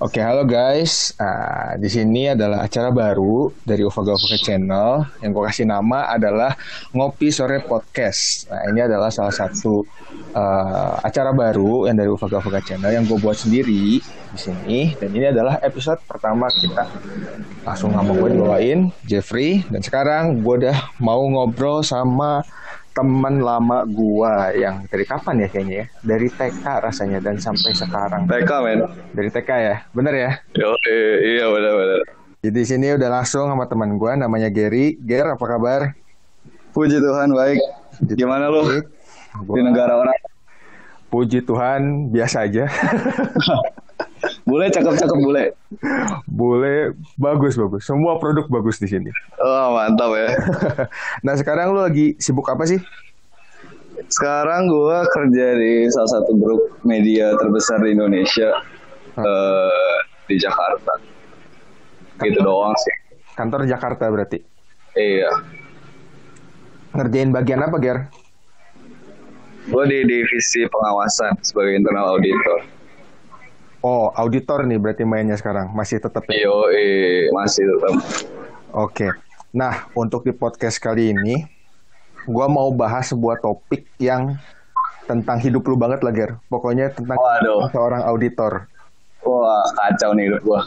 Oke, halo guys. Nah, di sini adalah acara baru dari Uvaga Uvaga Channel yang gue kasih nama adalah Ngopi Sore Podcast. Nah, ini adalah salah satu uh, acara baru yang dari Uvaga Uvaga Channel yang gue buat sendiri di sini. Dan ini adalah episode pertama kita. Langsung nama gue dibawain Jeffrey. Dan sekarang gue udah mau ngobrol sama teman lama gua yang dari kapan ya kayaknya ya? Dari TK rasanya dan sampai sekarang. TK men. Dari TK ya? Bener ya? Yo, iya bener bener. Jadi sini udah langsung sama teman gua namanya Gary. Ger apa kabar? Puji Tuhan baik. Gimana lu? Di negara orang? Puji Tuhan biasa aja Bule cakep-cakep bule. Bule bagus bagus. Semua produk bagus di sini. Oh mantap ya. nah sekarang lu lagi sibuk apa sih? Sekarang gua kerja di salah satu grup media terbesar di Indonesia uh, di Jakarta. Kantor, gitu doang sih. Kantor Jakarta berarti? Iya. Ngerjain bagian apa Ger? Gue di divisi pengawasan sebagai internal auditor. Oh, auditor nih berarti mainnya sekarang. Masih tetap ya? Yo, eh, masih tetap. Oke. Nah, untuk di podcast kali ini, gue mau bahas sebuah topik yang tentang hidup lu banget lah, Ger. Pokoknya tentang Waduh. seorang auditor. Wah, kacau nih hidup gue.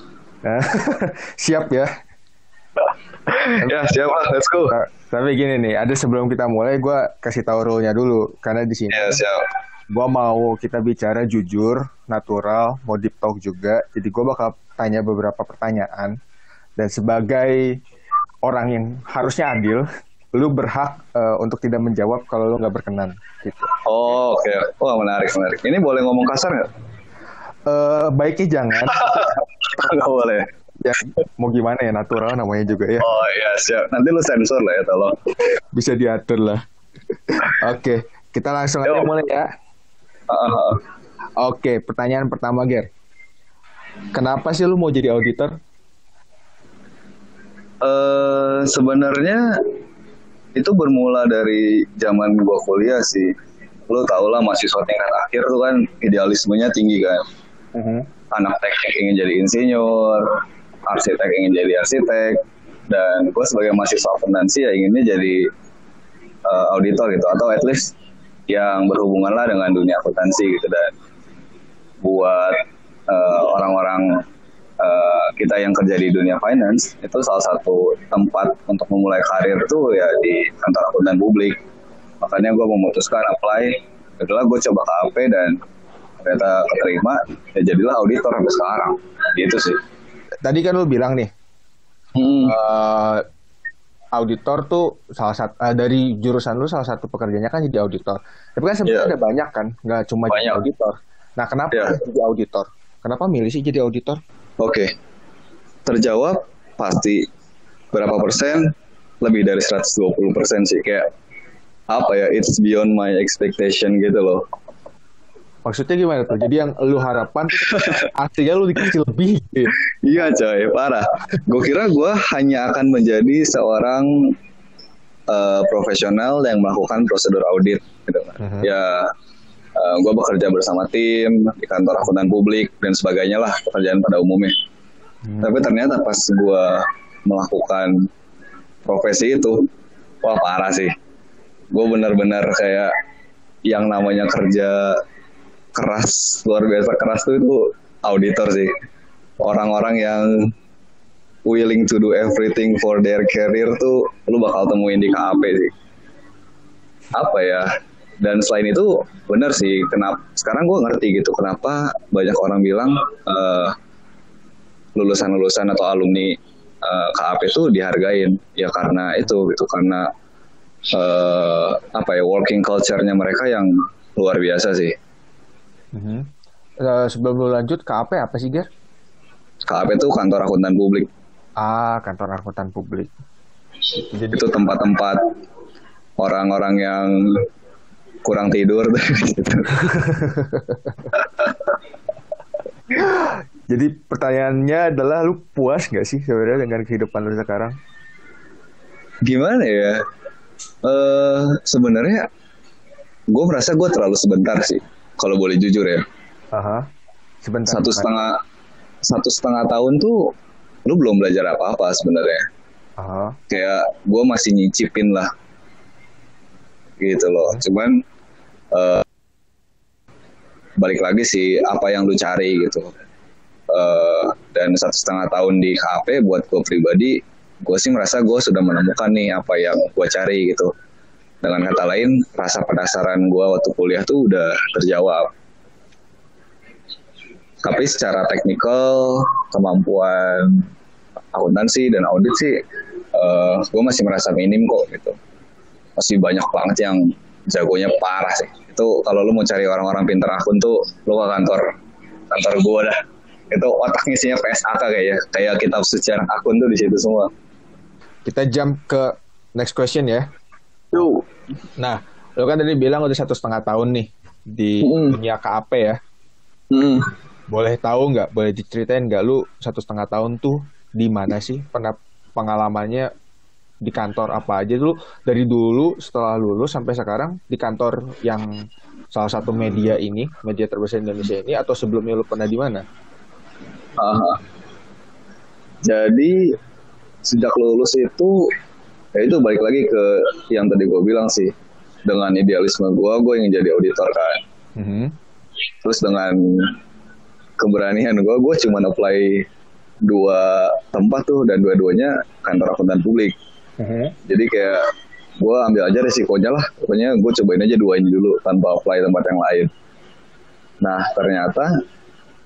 siap ya? ya, siap lah. Let's go. Tapi gini nih, ada sebelum kita mulai, gue kasih tahu rule-nya dulu. Karena di sini... Ya, siap gue mau kita bicara jujur, natural, mau deep talk juga. Jadi gue bakal tanya beberapa pertanyaan. Dan sebagai orang yang harusnya adil, lu berhak uh, untuk tidak menjawab kalau lu nggak berkenan. Gitu. Oh oke, okay. wah menarik menarik. Ini boleh ngomong kasar nggak? Uh, baiknya jangan. Nggak boleh. Ya, mau gimana ya natural namanya juga ya. Oh iya siap. Nanti lu sensor lah ya tolong. Bisa diatur lah. Oke, okay. kita langsung Yo. aja mulai ya. Uh, Oke, pertanyaan pertama, Ger. Kenapa sih lu mau jadi auditor? Uh, sebenarnya itu bermula dari zaman gua kuliah sih. Lu tau lah mahasiswa tingkat akhir tuh kan idealismenya tinggi kan. Uh-huh. Anak teknik ingin jadi insinyur, arsitek ingin jadi arsitek, dan gue sebagai mahasiswa akuntansi ya inginnya jadi uh, auditor gitu atau at least yang berhubungan lah dengan dunia akuntansi gitu dan buat uh, orang-orang uh, kita yang kerja di dunia finance itu salah satu tempat untuk memulai karir tuh ya di kantor akuntan publik. Makanya gue memutuskan apply itulah gue coba ke AP dan ternyata keterima ya jadilah auditor sampai sekarang. Gitu sih. Tadi kan lu bilang nih hmm. uh, auditor tuh salah satu uh, dari jurusan lu salah satu pekerjaannya kan jadi auditor. Tapi kan sebenarnya yeah. ada banyak kan, nggak cuma banyak. jadi auditor. Nah, kenapa yeah. jadi auditor? Kenapa milih sih jadi auditor? Oke. Okay. Terjawab pasti berapa persen? Lebih dari 120 persen sih kayak apa ya? It's beyond my expectation gitu loh. Maksudnya gimana tuh? Jadi yang lu harapkan artinya lu dikasih lebih. Gitu. iya coy, parah. Gue kira gue hanya akan menjadi seorang uh, profesional yang melakukan prosedur audit. Gitu. Uh-huh. Ya, uh, eh, gue bekerja bersama tim di kantor akuntan publik dan sebagainya lah pekerjaan pada umumnya. Hmm. Tapi ternyata pas gue melakukan profesi itu, wah parah sih. Gue benar-benar kayak yang namanya kerja keras luar biasa keras tuh itu auditor sih. Orang-orang yang willing to do everything for their career tuh lu bakal temuin di KAP sih. Apa ya? Dan selain itu benar sih kenapa sekarang gue ngerti gitu kenapa banyak orang bilang uh, lulusan-lulusan atau alumni uh, KAP itu dihargain. Ya karena itu gitu karena uh, apa ya working culture-nya mereka yang luar biasa sih Mm-hmm. Uh, sebelum lu lanjut KAP apa sih Ger? KAP itu kantor akuntan publik. Ah, kantor akuntan publik. Jadi itu tempat-tempat orang-orang yang kurang tidur Jadi pertanyaannya adalah lu puas gak sih sebenarnya dengan kehidupan lu sekarang? Gimana ya? Uh, sebenarnya gue merasa gue terlalu sebentar sih kalau boleh jujur ya. Aha. Sebentar. Satu setengah satu setengah tahun tuh lu belum belajar apa-apa sebenarnya. Aha. Kayak gue masih nyicipin lah, gitu loh. Cuman uh, balik lagi sih apa yang lu cari gitu. Uh, dan satu setengah tahun di KP buat gue pribadi, gue sih merasa gue sudah menemukan nih apa yang gue cari gitu. Dengan kata lain, rasa penasaran gue waktu kuliah tuh udah terjawab. Tapi secara teknikal kemampuan akuntansi dan audit sih uh, gue masih merasa minim kok gitu. Masih banyak banget yang jagonya parah sih. Itu kalau lu mau cari orang-orang pinter akun tuh lu ke kantor kantor gue dah. Itu otak isinya PSAK kayaknya. Kayak kitab sejarah akun tuh di situ semua. Kita jump ke next question ya Yo. nah lu kan tadi bilang udah satu setengah tahun nih di mm. dunia KAP ya mm. boleh tahu nggak boleh diceritain nggak lu satu setengah tahun tuh di mana sih pernah pengalamannya di kantor apa aja dulu dari dulu setelah lulus sampai sekarang di kantor yang salah satu media ini media terbesar Indonesia ini atau sebelumnya lu pernah di mana? Uh, jadi sejak lulus itu ya itu balik lagi ke yang tadi gue bilang sih dengan idealisme gue gue yang jadi auditor kan. Mm -hmm. Terus dengan keberanian gue gue cuma apply dua tempat tuh dan dua-duanya kantor akuntan publik. Uh-huh. Jadi kayak gue ambil aja resikonya lah. Pokoknya gue cobain aja dua ini dulu tanpa apply tempat yang lain. Nah ternyata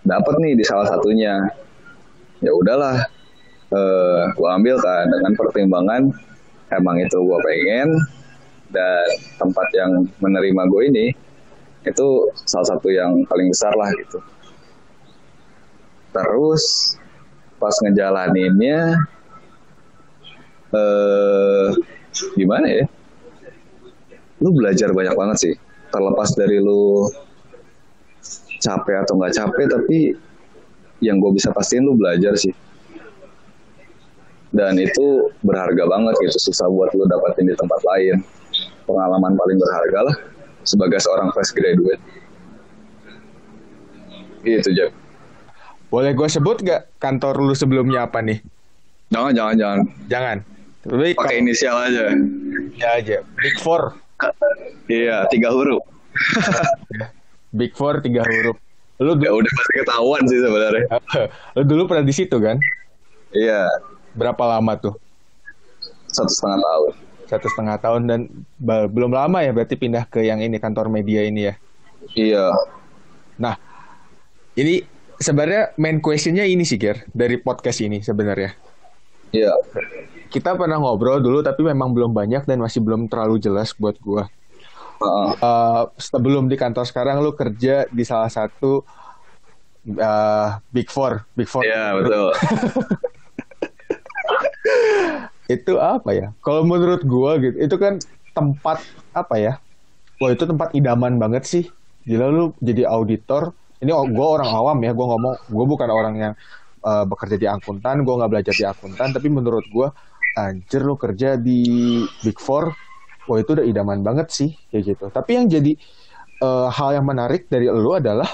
dapat nih di salah satunya. Ya udahlah, uh, eh, gue ambil kan dengan pertimbangan emang itu gue pengen. Dan tempat yang menerima gue ini itu salah satu yang paling besar lah gitu. Terus pas ngejalaninnya eh gimana ya? Lu belajar banyak banget sih. Terlepas dari lu capek atau nggak capek tapi yang gue bisa pastiin lu belajar sih dan itu berharga banget gitu susah buat lu dapatin di tempat lain pengalaman paling berharga lah sebagai seorang fresh graduate gitu Jack boleh gue sebut gak kantor lu sebelumnya apa nih? Jangan, jangan, jangan. Jangan. Pakai kalau... inisial aja. Ya aja. Big Four. iya, tiga huruf. Big Four tiga huruf. Lu ya udah pasti ketahuan sih sebenarnya. lu dulu pernah di situ kan? Iya. Berapa lama tuh? Satu setengah tahun. Satu setengah tahun dan belum lama ya berarti pindah ke yang ini kantor media ini ya? Iya. Nah, ini sebenarnya main questionnya ini sih Ger dari podcast ini sebenarnya. Iya. Kita pernah ngobrol dulu tapi memang belum banyak dan masih belum terlalu jelas buat gua. Uh. Uh, sebelum di kantor sekarang lu kerja di salah satu uh, Big Four, Big Four. Iya yeah, betul. itu apa ya? Kalau menurut gua gitu, itu kan tempat apa ya? Wah itu tempat idaman banget sih. Gila lu jadi auditor, ini gue orang awam ya gue ngomong gue bukan orang yang uh, bekerja di akuntan gue nggak belajar di akuntan tapi menurut gue anjir lo kerja di big four wah itu udah idaman banget sih kayak gitu tapi yang jadi uh, hal yang menarik dari lo adalah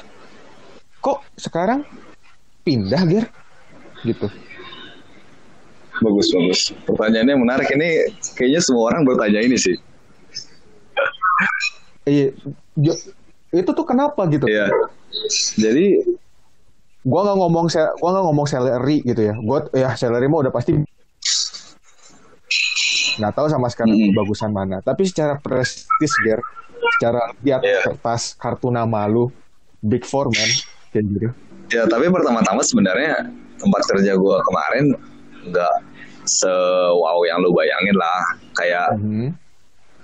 kok sekarang pindah ger gitu bagus bagus. Pertanyaannya menarik. Ini kayaknya semua orang bertanya ini sih. Iya itu tuh kenapa gitu? Iya. Jadi gua nggak ngomong gua nggak ngomong salary gitu ya. Gua ya salary mah udah pasti nggak tahu sama sekali mm -hmm. bagusan mana. Tapi secara prestis ger secara lihat yeah. kertas kartu nama lu big four man. Kayak gitu. Ya tapi pertama-tama sebenarnya tempat kerja gua kemarin nggak se wow yang lu bayangin lah. Kayak mm -hmm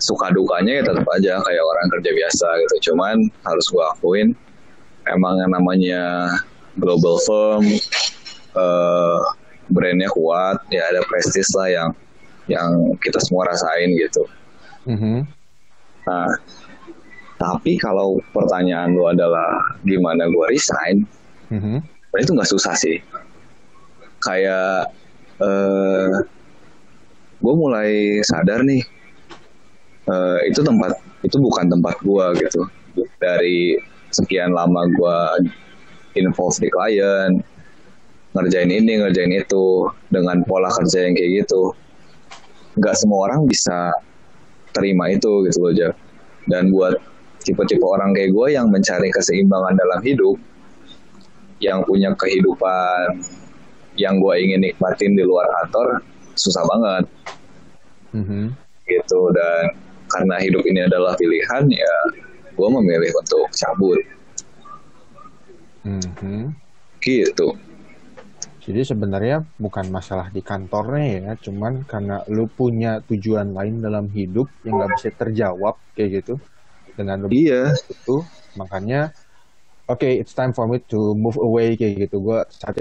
suka dukanya ya tetap aja kayak orang kerja biasa gitu. Cuman harus gue akuin emang yang namanya global firm uh, brandnya kuat ya ada prestis lah yang yang kita semua rasain gitu. Mm-hmm. nah tapi kalau pertanyaan lu adalah gimana gue resign mm-hmm. itu nggak susah sih. Kayak eh, gue mulai sadar nih. Uh, itu tempat itu bukan tempat gue gitu. Dari sekian lama gue involved di klien ngerjain ini ngerjain itu dengan pola kerja yang kayak gitu. Nggak semua orang bisa terima itu gitu loh Jack dan buat tipe-tipe orang kayak gue yang mencari keseimbangan dalam hidup yang punya kehidupan yang gue ingin nikmatin di luar kantor susah banget mm-hmm. gitu dan karena hidup ini adalah pilihan ya gue memilih untuk cabut mm-hmm. gitu jadi sebenarnya bukan masalah di kantornya ya, cuman karena lu punya tujuan lain dalam hidup yang gak bisa terjawab kayak gitu dengan lebih iya. itu, makanya oke okay, it's time for me to move away kayak gitu. Gue saat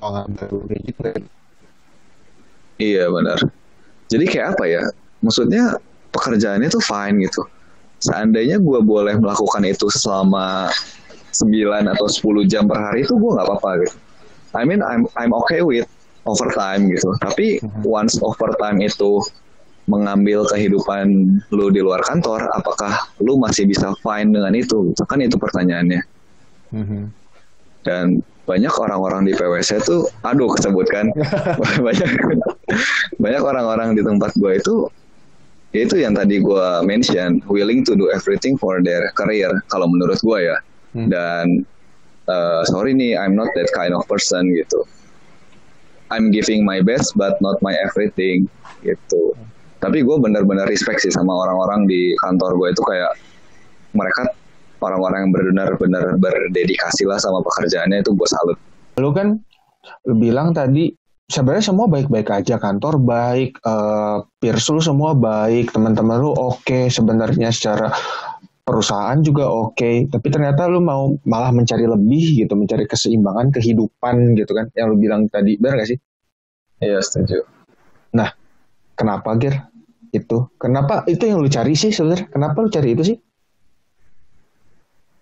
baru kayak gitu. Iya benar. Jadi kayak apa ya? Maksudnya pekerjaannya tuh fine gitu. Seandainya gue boleh melakukan itu selama 9 atau 10 jam per hari itu gue nggak apa-apa gitu I mean I'm I'm okay with overtime gitu. Tapi mm-hmm. once overtime itu mengambil kehidupan lu di luar kantor, apakah lu masih bisa fine dengan itu? Kan itu pertanyaannya. Mm-hmm. Dan banyak orang-orang di PwC tuh, aduh kesebutkan banyak banyak orang-orang di tempat gue itu itu yang tadi gue mention willing to do everything for their career kalau menurut gue ya. Hmm. dan uh, sorry nih I'm not that kind of person gitu. I'm giving my best but not my everything gitu. Tapi gue benar-benar respect sih sama orang-orang di kantor gue itu kayak mereka orang-orang yang benar-benar berdedikasi lah sama pekerjaannya itu gue salut. Lu kan lu bilang tadi sebenarnya semua baik-baik aja kantor baik, uh, peers lu semua baik, teman-teman lu oke okay, sebenarnya secara perusahaan juga oke, okay, tapi ternyata lu mau malah mencari lebih gitu, mencari keseimbangan kehidupan gitu kan, yang lu bilang tadi, benar gak sih? Iya setuju. Nah, kenapa Gir? Itu, kenapa itu yang lu cari sih sebenarnya? Kenapa lu cari itu sih?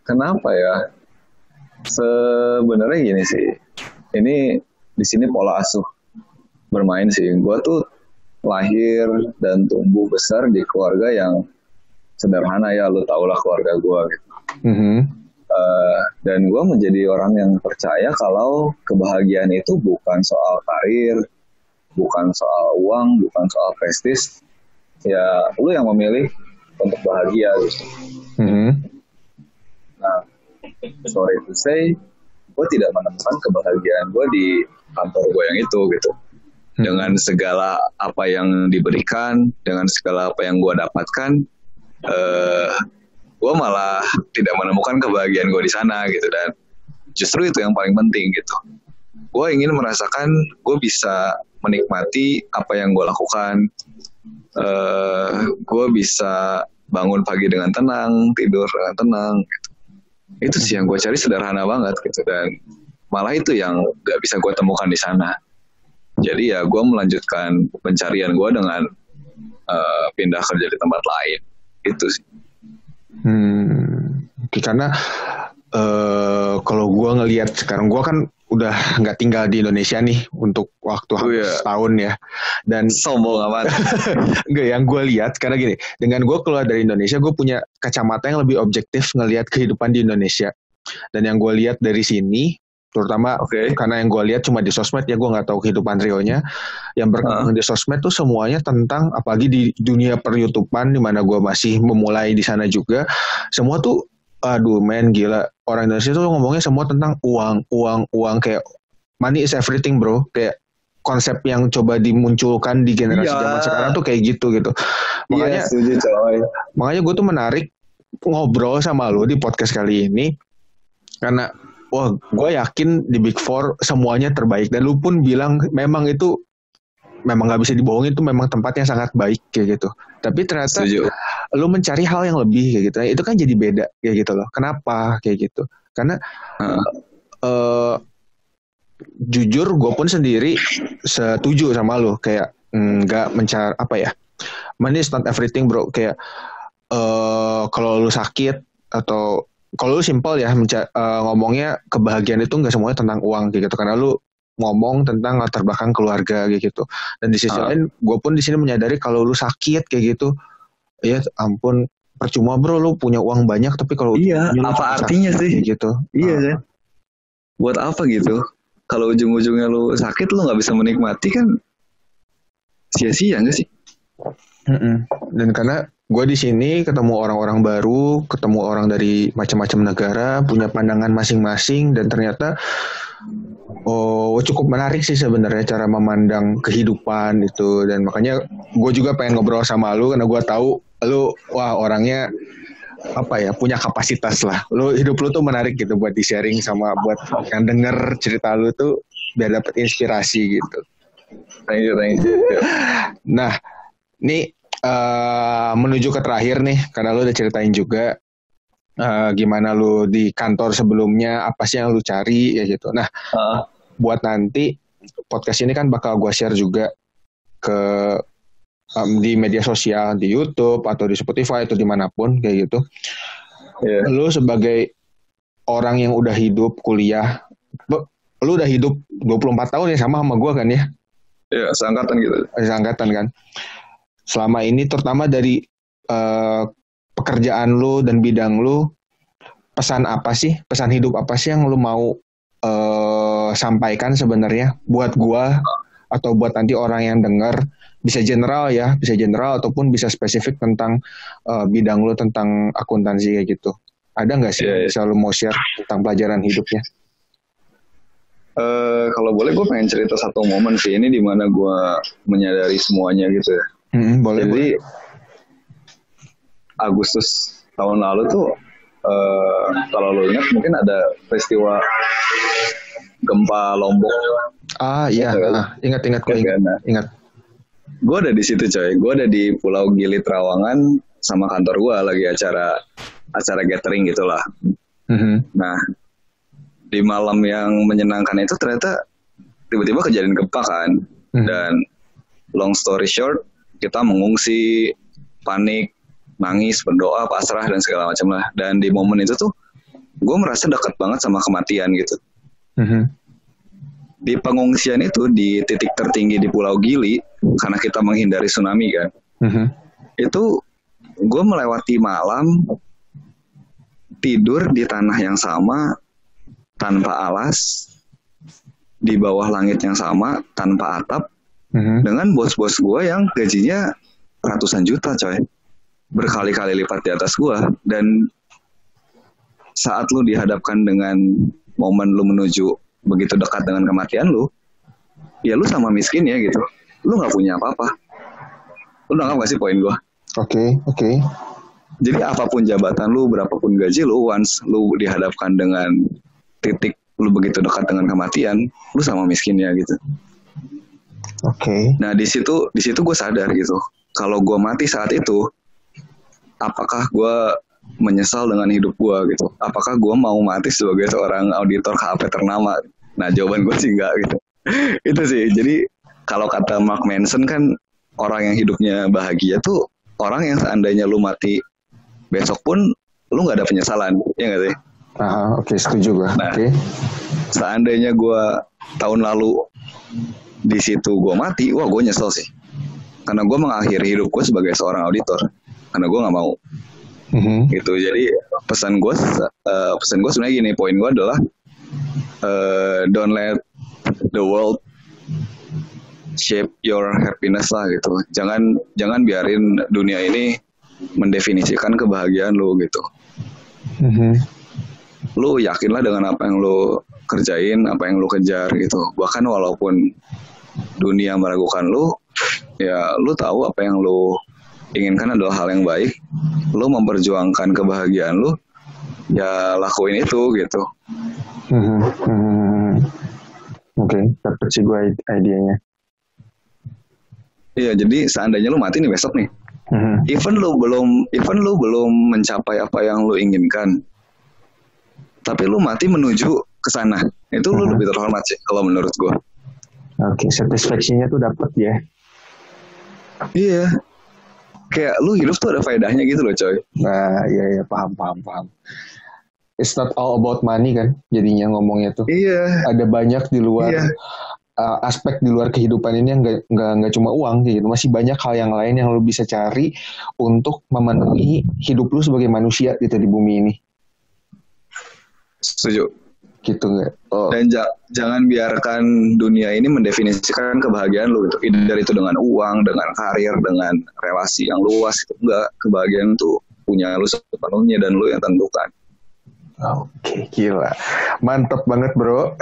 Kenapa ya? Sebenarnya gini sih, ini di sini pola asuh bermain sih. Gue tuh lahir dan tumbuh besar di keluarga yang sederhana ya lu tau lah keluarga gue gitu. Mm-hmm. Uh, dan gue menjadi orang yang percaya kalau kebahagiaan itu bukan soal karir, bukan soal uang, bukan soal prestis. Ya lu yang memilih untuk bahagia gitu. Mm-hmm. Nah, sorry to say, gue tidak menemukan kebahagiaan gue di kantor gue yang itu gitu. Hmm. Dengan segala apa yang diberikan, dengan segala apa yang gue dapatkan, uh, eh, gue malah tidak menemukan kebahagiaan gue di sana gitu dan justru itu yang paling penting gitu gue ingin merasakan gue bisa menikmati apa yang gue lakukan uh, eh, gue bisa bangun pagi dengan tenang tidur dengan tenang gitu. Itu sih yang gue cari sederhana banget gitu dan malah itu yang gak bisa gue temukan di sana jadi ya gue melanjutkan pencarian gue dengan uh, pindah kerja di tempat lain itu sih. Hmm, karena uh, kalau gue ngelihat sekarang gue kan udah nggak tinggal di Indonesia nih untuk waktu oh, hampir iya. setahun ya dan sombong amat enggak yang gue lihat karena gini dengan gue keluar dari Indonesia gue punya kacamata yang lebih objektif ngelihat kehidupan di Indonesia dan yang gue lihat dari sini terutama okay. karena yang gue lihat cuma di sosmed ya gue nggak tahu kehidupan Rio-nya yang berkembang uh. di sosmed tuh semuanya tentang apalagi di dunia per YouTubean di mana gue masih memulai di sana juga semua tuh aduh men gila. Orang Indonesia tuh ngomongnya semua tentang uang uang uang. Kayak money is everything bro. Kayak konsep yang coba dimunculkan di generasi yeah. zaman sekarang tuh kayak gitu gitu. Makanya yeah, makanya gue tuh menarik ngobrol sama lo di podcast kali ini. Karena wah gue yakin di Big Four semuanya terbaik. Dan lu pun bilang memang itu memang nggak bisa dibohongin itu memang tempatnya sangat baik kayak gitu. Tapi ternyata Setuju. lu mencari hal yang lebih kayak gitu. Itu kan jadi beda kayak gitu loh. Kenapa? Kayak gitu. Karena uh. Uh, jujur gue pun sendiri setuju sama lu. Kayak nggak mencari apa ya money is not everything bro. Kayak uh, kalau lu sakit atau kalau lu simpel ya uh, ngomongnya kebahagiaan itu nggak semuanya tentang uang gitu. Karena lu ngomong tentang latar belakang keluarga gitu dan di sisi uh. lain gue pun di sini menyadari kalau lu sakit kayak gitu ya ampun percuma bro lu punya uang banyak tapi kalau iya apa artinya sih gitu iya uh. kan buat apa gitu kalau ujung-ujungnya lu sakit lu nggak bisa menikmati kan sia-sia gak sih? Mm-mm. Dan karena gue di sini ketemu orang-orang baru, ketemu orang dari macam-macam negara, punya pandangan masing-masing, dan ternyata oh cukup menarik sih sebenarnya cara memandang kehidupan itu. Dan makanya gue juga pengen ngobrol sama lu karena gue tahu lu wah orangnya apa ya punya kapasitas lah. Lu hidup lu tuh menarik gitu buat di sharing sama buat yang denger cerita lu tuh biar dapet inspirasi gitu. Thank you, thank you. Nah, ini uh, menuju ke terakhir nih, karena lu udah ceritain juga uh, gimana lu di kantor sebelumnya, apa sih yang lu cari ya gitu. Nah, Uh, buat nanti podcast ini kan bakal gua share juga ke um, di media sosial, di YouTube atau di Spotify atau di mana pun kayak gitu. yeah. Lu sebagai orang yang udah hidup kuliah, lu lu udah hidup 24 tahun ya sama sama gua kan ya? Ya, seangkatan gitu. angkatan kan. Selama ini terutama dari eh, pekerjaan lu dan bidang lu, pesan apa sih? Pesan hidup apa sih yang lu mau eh, sampaikan sebenarnya buat gua atau buat nanti orang yang dengar bisa general ya, bisa general ataupun bisa spesifik tentang eh, bidang lu tentang akuntansi kayak gitu. Ada nggak sih Iya, yang iya. bisa lu mau share tentang pelajaran hidupnya? Eh, kalau boleh gue pengen cerita satu momen sih ini di mana gue menyadari semuanya gitu ya. Mm-mm, boleh, Jadi boleh. Agustus tahun lalu tuh eh, kalau lo ingat mungkin ada peristiwa gempa Lombok. Ah iya, Iya, ah, ingat-ingat gue Iya, ingat. kan? Nah, ingat. gue ada di situ coy. Gue ada di Pulau Gili Trawangan sama kantor gue lagi acara acara gathering gitulah. Mhm. Nah, di malam yang menyenangkan itu ternyata tiba-tiba kejadian gempa kan. Mhm. Dan long story short, kita mengungsi, panik, nangis, berdoa, pasrah dan segala macam lah. Dan di momen itu tuh gue merasa dekat banget sama kematian gitu. Mhm. Di pengungsian itu di titik tertinggi di Pulau Gili karena kita menghindari tsunami kan. Mhm. Itu gue melewati malam tidur di tanah yang sama tanpa alas di bawah langit yang sama tanpa atap Mhm. dengan bos-bos gue yang gajinya ratusan juta coy berkali-kali lipat di atas gue dan saat lu dihadapkan dengan momen lu menuju begitu dekat dengan kematian lu ya lu sama miskin ya gitu lu nggak punya apa-apa lu nangkap gak sih poin gue Oke, oke. jadi apa pun jabatan lu berapapun gaji lu once lu dihadapkan dengan titik lu begitu dekat dengan kematian lu sama miskinnya gitu Oke. Nah di situ di situ gue sadar gitu. Kalau gue mati saat itu, apakah gue menyesal dengan hidup gue gitu? Apakah gue mau mati sebagai seorang auditor KP ternama? Nah jawaban gue sih enggak gitu. itu sih. Jadi kalau kata Mark Manson kan orang yang hidupnya bahagia tuh orang yang seandainya lu mati besok pun lu nggak ada penyesalan, ya nggak sih? Ah, oke setuju gue. Nah. Oke. Seandainya gue tahun lalu di situ gue mati, wah gue nyesel sih. Karena gue mengakhiri hidup gue sebagai seorang auditor. Karena gue nggak mau Mhm. gitu. Jadi pesan gue, eh, pesan gue sebenarnya gini, poin gue adalah eh, don't let the world shape your happiness lah gitu. Jangan jangan biarin dunia ini mendefinisikan kebahagiaan lu gitu. Mhm. lu yakinlah dengan apa yang lu kerjain, apa yang lu kejar gitu. Bahkan walaupun dunia meragukan lu, ya lu tahu apa yang lu inginkan adalah hal yang baik. Lu memperjuangkan kebahagiaan lu, ya lakuin itu gitu. Mhm. Oke, dapet sih gue idenya. Iya, jadi seandainya lu mati nih besok nih, Mhm. even lu belum even lu belum mencapai apa yang lu inginkan, tapi lu mati menuju ke sana, itu lu lebih terhormat sih kalau menurut gua. Oke, satisfaction-nya tuh dapet ya. Iya. Kayak lu hidup tuh ada faedahnya gitu loh coy. Nah, iya iya paham paham paham. It's not all about money kan, jadinya ngomongnya tuh. Iya. Ada banyak di luar Iya. uh, aspek di luar kehidupan ini yang nggak nggak nggak cuma uang gitu. Masih banyak hal yang lain yang lu bisa cari untuk memenuhi hidup lu sebagai manusia gitu di bumi ini. Setuju. gitu nggak oh. dan ja jangan biarkan dunia ini mendefinisikan kebahagiaan lu gitu dari itu dengan uang dengan karir dengan relasi yang luas itu enggak kebahagiaan tuh punya lu sepenuhnya dan lu yang tentukan Oke, gila. Mantep banget, bro.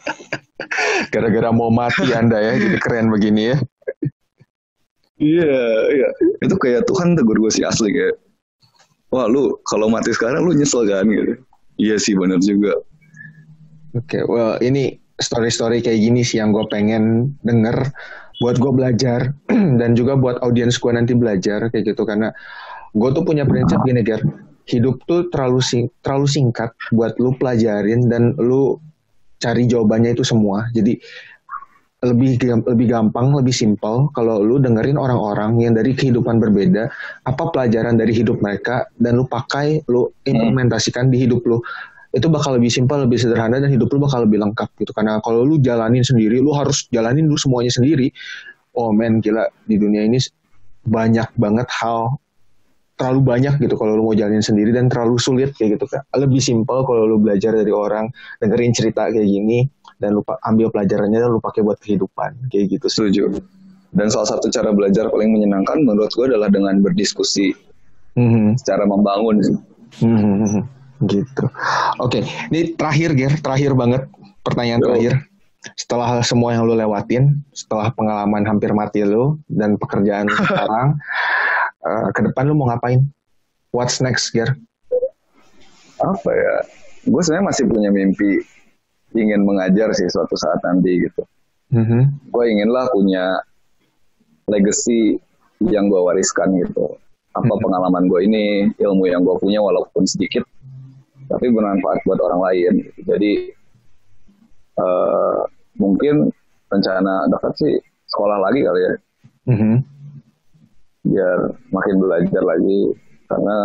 Gara-gara mau mati Anda ya, jadi keren begini ya. Iya, iya. Itu kayak Tuhan tegur gue sih asli kayak, wah lu kalau mati sekarang lu nyesel kan gitu. Iya sih benar juga. Oke, okay, well ini story-story kayak gini sih yang gue pengen denger buat gue belajar dan juga buat audiens gue nanti belajar kayak gitu karena gue tuh punya prinsip gini Ger hidup tuh terlalu sing terlalu singkat buat lu pelajarin dan lu cari jawabannya itu semua jadi lebih lebih gampang, lebih simpel kalau lu dengerin orang-orang yang dari kehidupan berbeda, apa pelajaran dari hidup mereka dan lu pakai, lu implementasikan di hidup lu. Itu bakal lebih simpel, lebih sederhana dan hidup lu bakal lebih lengkap gitu. Karena kalau lu jalanin sendiri, lu harus jalanin dulu semuanya sendiri. Oh men, gila di dunia ini banyak banget hal terlalu banyak gitu kalau lu mau jalanin sendiri dan terlalu sulit kayak gitu kan. Lebih simpel kalau lu belajar dari orang, dengerin cerita kayak gini dan lupa ambil pelajarannya dan lu pakai buat kehidupan kayak gitu. Setuju. Dan salah satu cara belajar paling menyenangkan menurut gue adalah dengan berdiskusi mm-hmm. secara membangun Mm-hmm. Gitu. Oke, okay. ini terakhir Ger, terakhir banget pertanyaan Yo. terakhir. Setelah semua yang lu lewatin, setelah pengalaman hampir mati lu dan pekerjaan sekarang, uh, ke depan lu mau ngapain? What's next, Ger? Apa ya? Gue sebenarnya masih punya mimpi ingin mengajar sih suatu saat nanti gitu. Mm-hmm. Gue inginlah punya legacy yang gue wariskan gitu. Apa mm-hmm. pengalaman gue ini, ilmu yang gue punya walaupun sedikit, tapi bermanfaat buat orang lain. Gitu. Jadi uh, mungkin rencana dekat sih sekolah lagi kali ya. Mm-hmm biar makin belajar lagi karena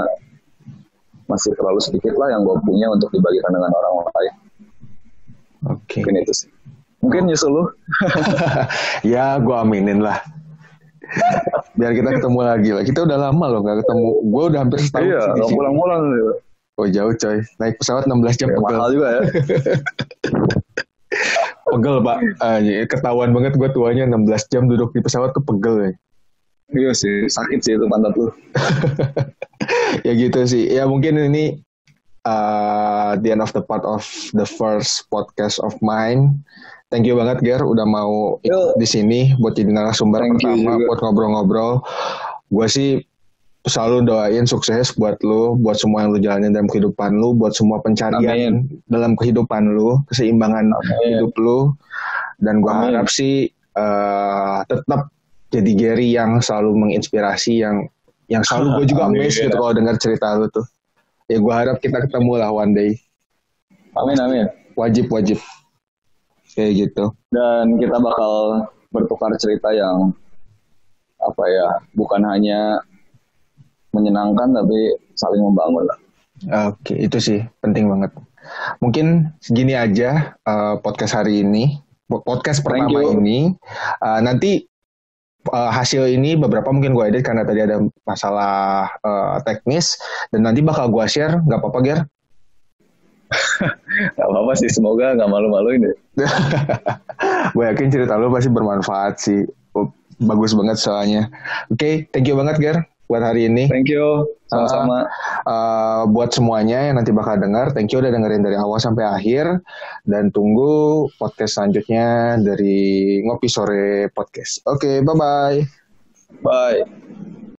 masih terlalu sedikit lah yang gue punya untuk dibagikan dengan orang lain. Oke. Okay. Mungkin itu sih. Mungkin nyusul lu. ya, gue aminin lah. Biar kita ketemu lagi lah. Kita udah lama loh gak ketemu. Gue udah hampir setahun. Iya, gak pulang-pulang. Oh jauh coy. Naik pesawat 16 jam. Ya, pegel. mahal juga ya. pegel pak. Uh, ketahuan banget gue tuanya 16 jam duduk di pesawat tuh pegel ya. Iya sih, sakit sih itu pantat lu. ya gitu sih. Ya mungkin ini uh, the end of the part of the first podcast of mine. Thank you banget Ger udah mau di sini buat jadi narasumber Thank pertama buat ngobrol-ngobrol. Gue sih selalu doain sukses buat lu, buat semua yang lu jalanin dalam kehidupan lu, buat semua pencarian Amin. dalam kehidupan lu, keseimbangan Amin. hidup lu. Dan gue harap sih uh, tetap jadi Gary yang selalu menginspirasi yang yang selalu gue juga amazed gitu kalau dengar cerita lu tuh. Ya gue harap kita ketemu lah one day. Amin amin. Wajib wajib. Kayak gitu. Dan kita bakal bertukar cerita yang apa ya bukan hanya menyenangkan tapi saling membangun lah. Oke itu sih penting banget. Mungkin segini aja uh, podcast hari ini. Podcast pertama ini. Uh, nanti uh, hasil ini beberapa mungkin gue edit karena tadi ada masalah uh, teknis dan nanti bakal gue share. Nggak apa-apa Ger? Gak apa-apa sih semoga nggak malu-maluin deh. Gue yakin cerita lu pasti bermanfaat sih. Bagus banget soalnya. Oke okay, thank you banget Ger buat hari ini. Thank you. Sama-sama. Uh, uh, buat semuanya yang nanti bakal dengar, thank you udah dengerin dari awal sampai akhir. Dan tunggu podcast selanjutnya dari Ngopi Sore Podcast. Oke, okay, bye-bye. Bye.